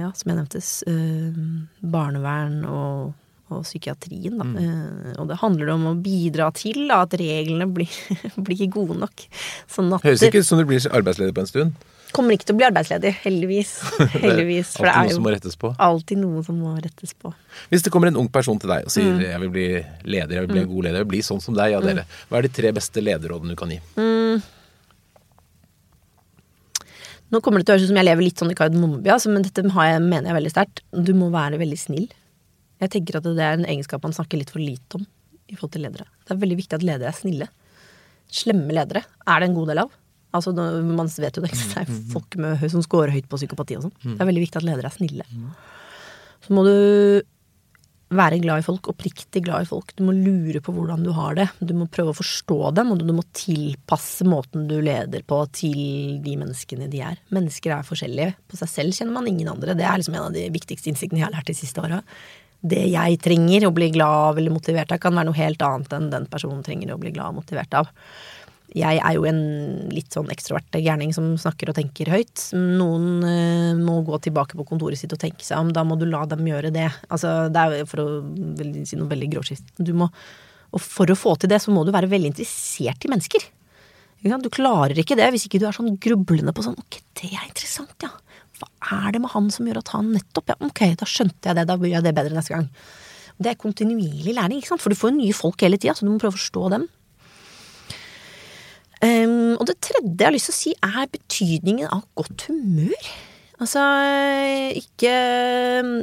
ja, som jeg nevnte, uh, barnevern og, og psykiatrien. Da. Mm. Uh, og det handler om å bidra til da, at reglene blir, (laughs) blir gode nok. Sånn at Høres ikke ut som du blir arbeidsledig på en stund. Kommer ikke til å bli arbeidsledig, heldigvis. heldigvis (laughs) det er alltid noe som må rettes på. Alltid noe som må rettes på. Hvis det kommer en ung person til deg og sier mm. 'jeg vil bli leder, jeg vil bli en mm. god leder', jeg vil bli sånn som deg, ja mm. dere. Hva er de tre beste lederrådene du kan gi? Mm. Nå kommer det til å høres ut som jeg lever litt sånn i kardemommeby, altså, men dette jeg, mener jeg veldig sterkt. Du må være veldig snill. Jeg tenker at det er en egenskap man snakker litt for lite om i forhold til ledere. Det er veldig viktig at ledere er snille. Slemme ledere er det en god del av. Altså, Man vet jo det, det er folk med, som scorer høyt på psykopati og sånn. Det er veldig viktig at ledere er snille. Så må du være glad i folk, oppriktig glad i folk. Du må lure på hvordan du har det. Du må prøve å forstå dem, og du må tilpasse måten du leder på til de menneskene de er. Mennesker er forskjellige. På seg selv kjenner man ingen andre. Det er liksom en av de viktigste innsiktene jeg har lært de siste åra. Det jeg trenger å bli glad av eller motivert av, kan være noe helt annet enn den personen trenger å bli glad og motivert av. jeg er jo en litt sånn ekstrovert gærning som snakker og tenker høyt. Noen uh, må gå tilbake på kontoret sitt og tenke seg om. Da må du la dem gjøre det. Altså, det er for å si noe veldig gråskift. Du må, og for å få til det, så må du være veldig interessert i mennesker. Du klarer ikke det hvis ikke du er sånn grublende på sånn Ok, det er interessant, ja. Hva er det med han som gjør at han nettopp Ja, ok, da skjønte jeg det. Da blir jeg det bedre neste gang. Det er kontinuerlig læring, ikke sant? for du får jo nye folk hele tida, så du må prøve å forstå dem. Um, og det tredje jeg har lyst til å si, er betydningen av godt humør. Altså, ikke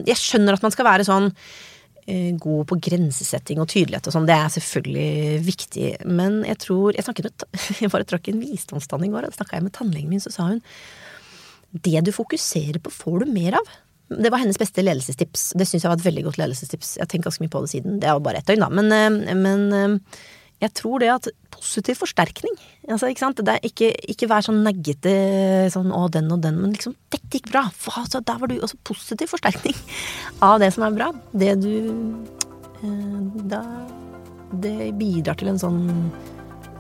Jeg skjønner at man skal være sånn uh, god på grensesetting og tydelighet og sånn, det er selvfølgelig viktig, men jeg tror Jeg snakket (laughs) Jeg bare trakk en visdomstann i går, og snakka jeg med tannlegen min, så sa hun det du fokuserer på, får du mer av. Det var hennes beste ledelsestips. Det syns jeg var et veldig godt ledelsestips. Jeg har tenkt ganske mye på det siden. Det er jo bare ett døgn, da. Men, eh, men eh, jeg tror det at positiv forsterkning altså, ikke sant? Det ikke, ikke vær sånn neggete sånn 'å, den og den', men liksom 'dette gikk bra'. Altså, der var du også positiv forsterkning (laughs) av det som er bra. Det du eh, Da Det bidrar til en sånn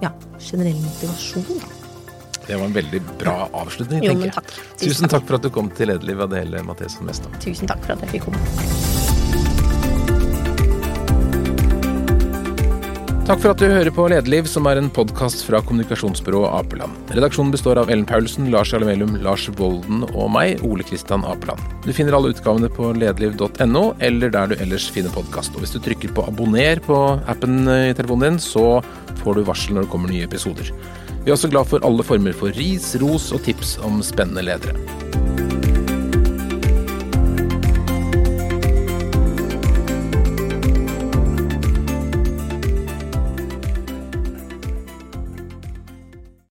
ja, generell motivasjon. Det var en veldig bra avslutning, jo, tenker jeg. Takk. Tusen takk for at du kom til Lederliv, Adele Mathesen Mestad. Tusen takk for at jeg fikk komme. Takk for at du hører på Lederliv, som er en podkast fra kommunikasjonsbyrået Apeland. Redaksjonen består av Ellen Paulsen, Lars Jarlemelum, Lars Volden og meg, Ole Kristian Apeland. Du finner alle utgavene på lederliv.no, eller der du ellers finner podkast. Og hvis du trykker på abonner på appen i telefonen din, så får du varsel når det kommer nye episoder. Vi er også glad for alle former for ris, ros og tips om spennende ledere.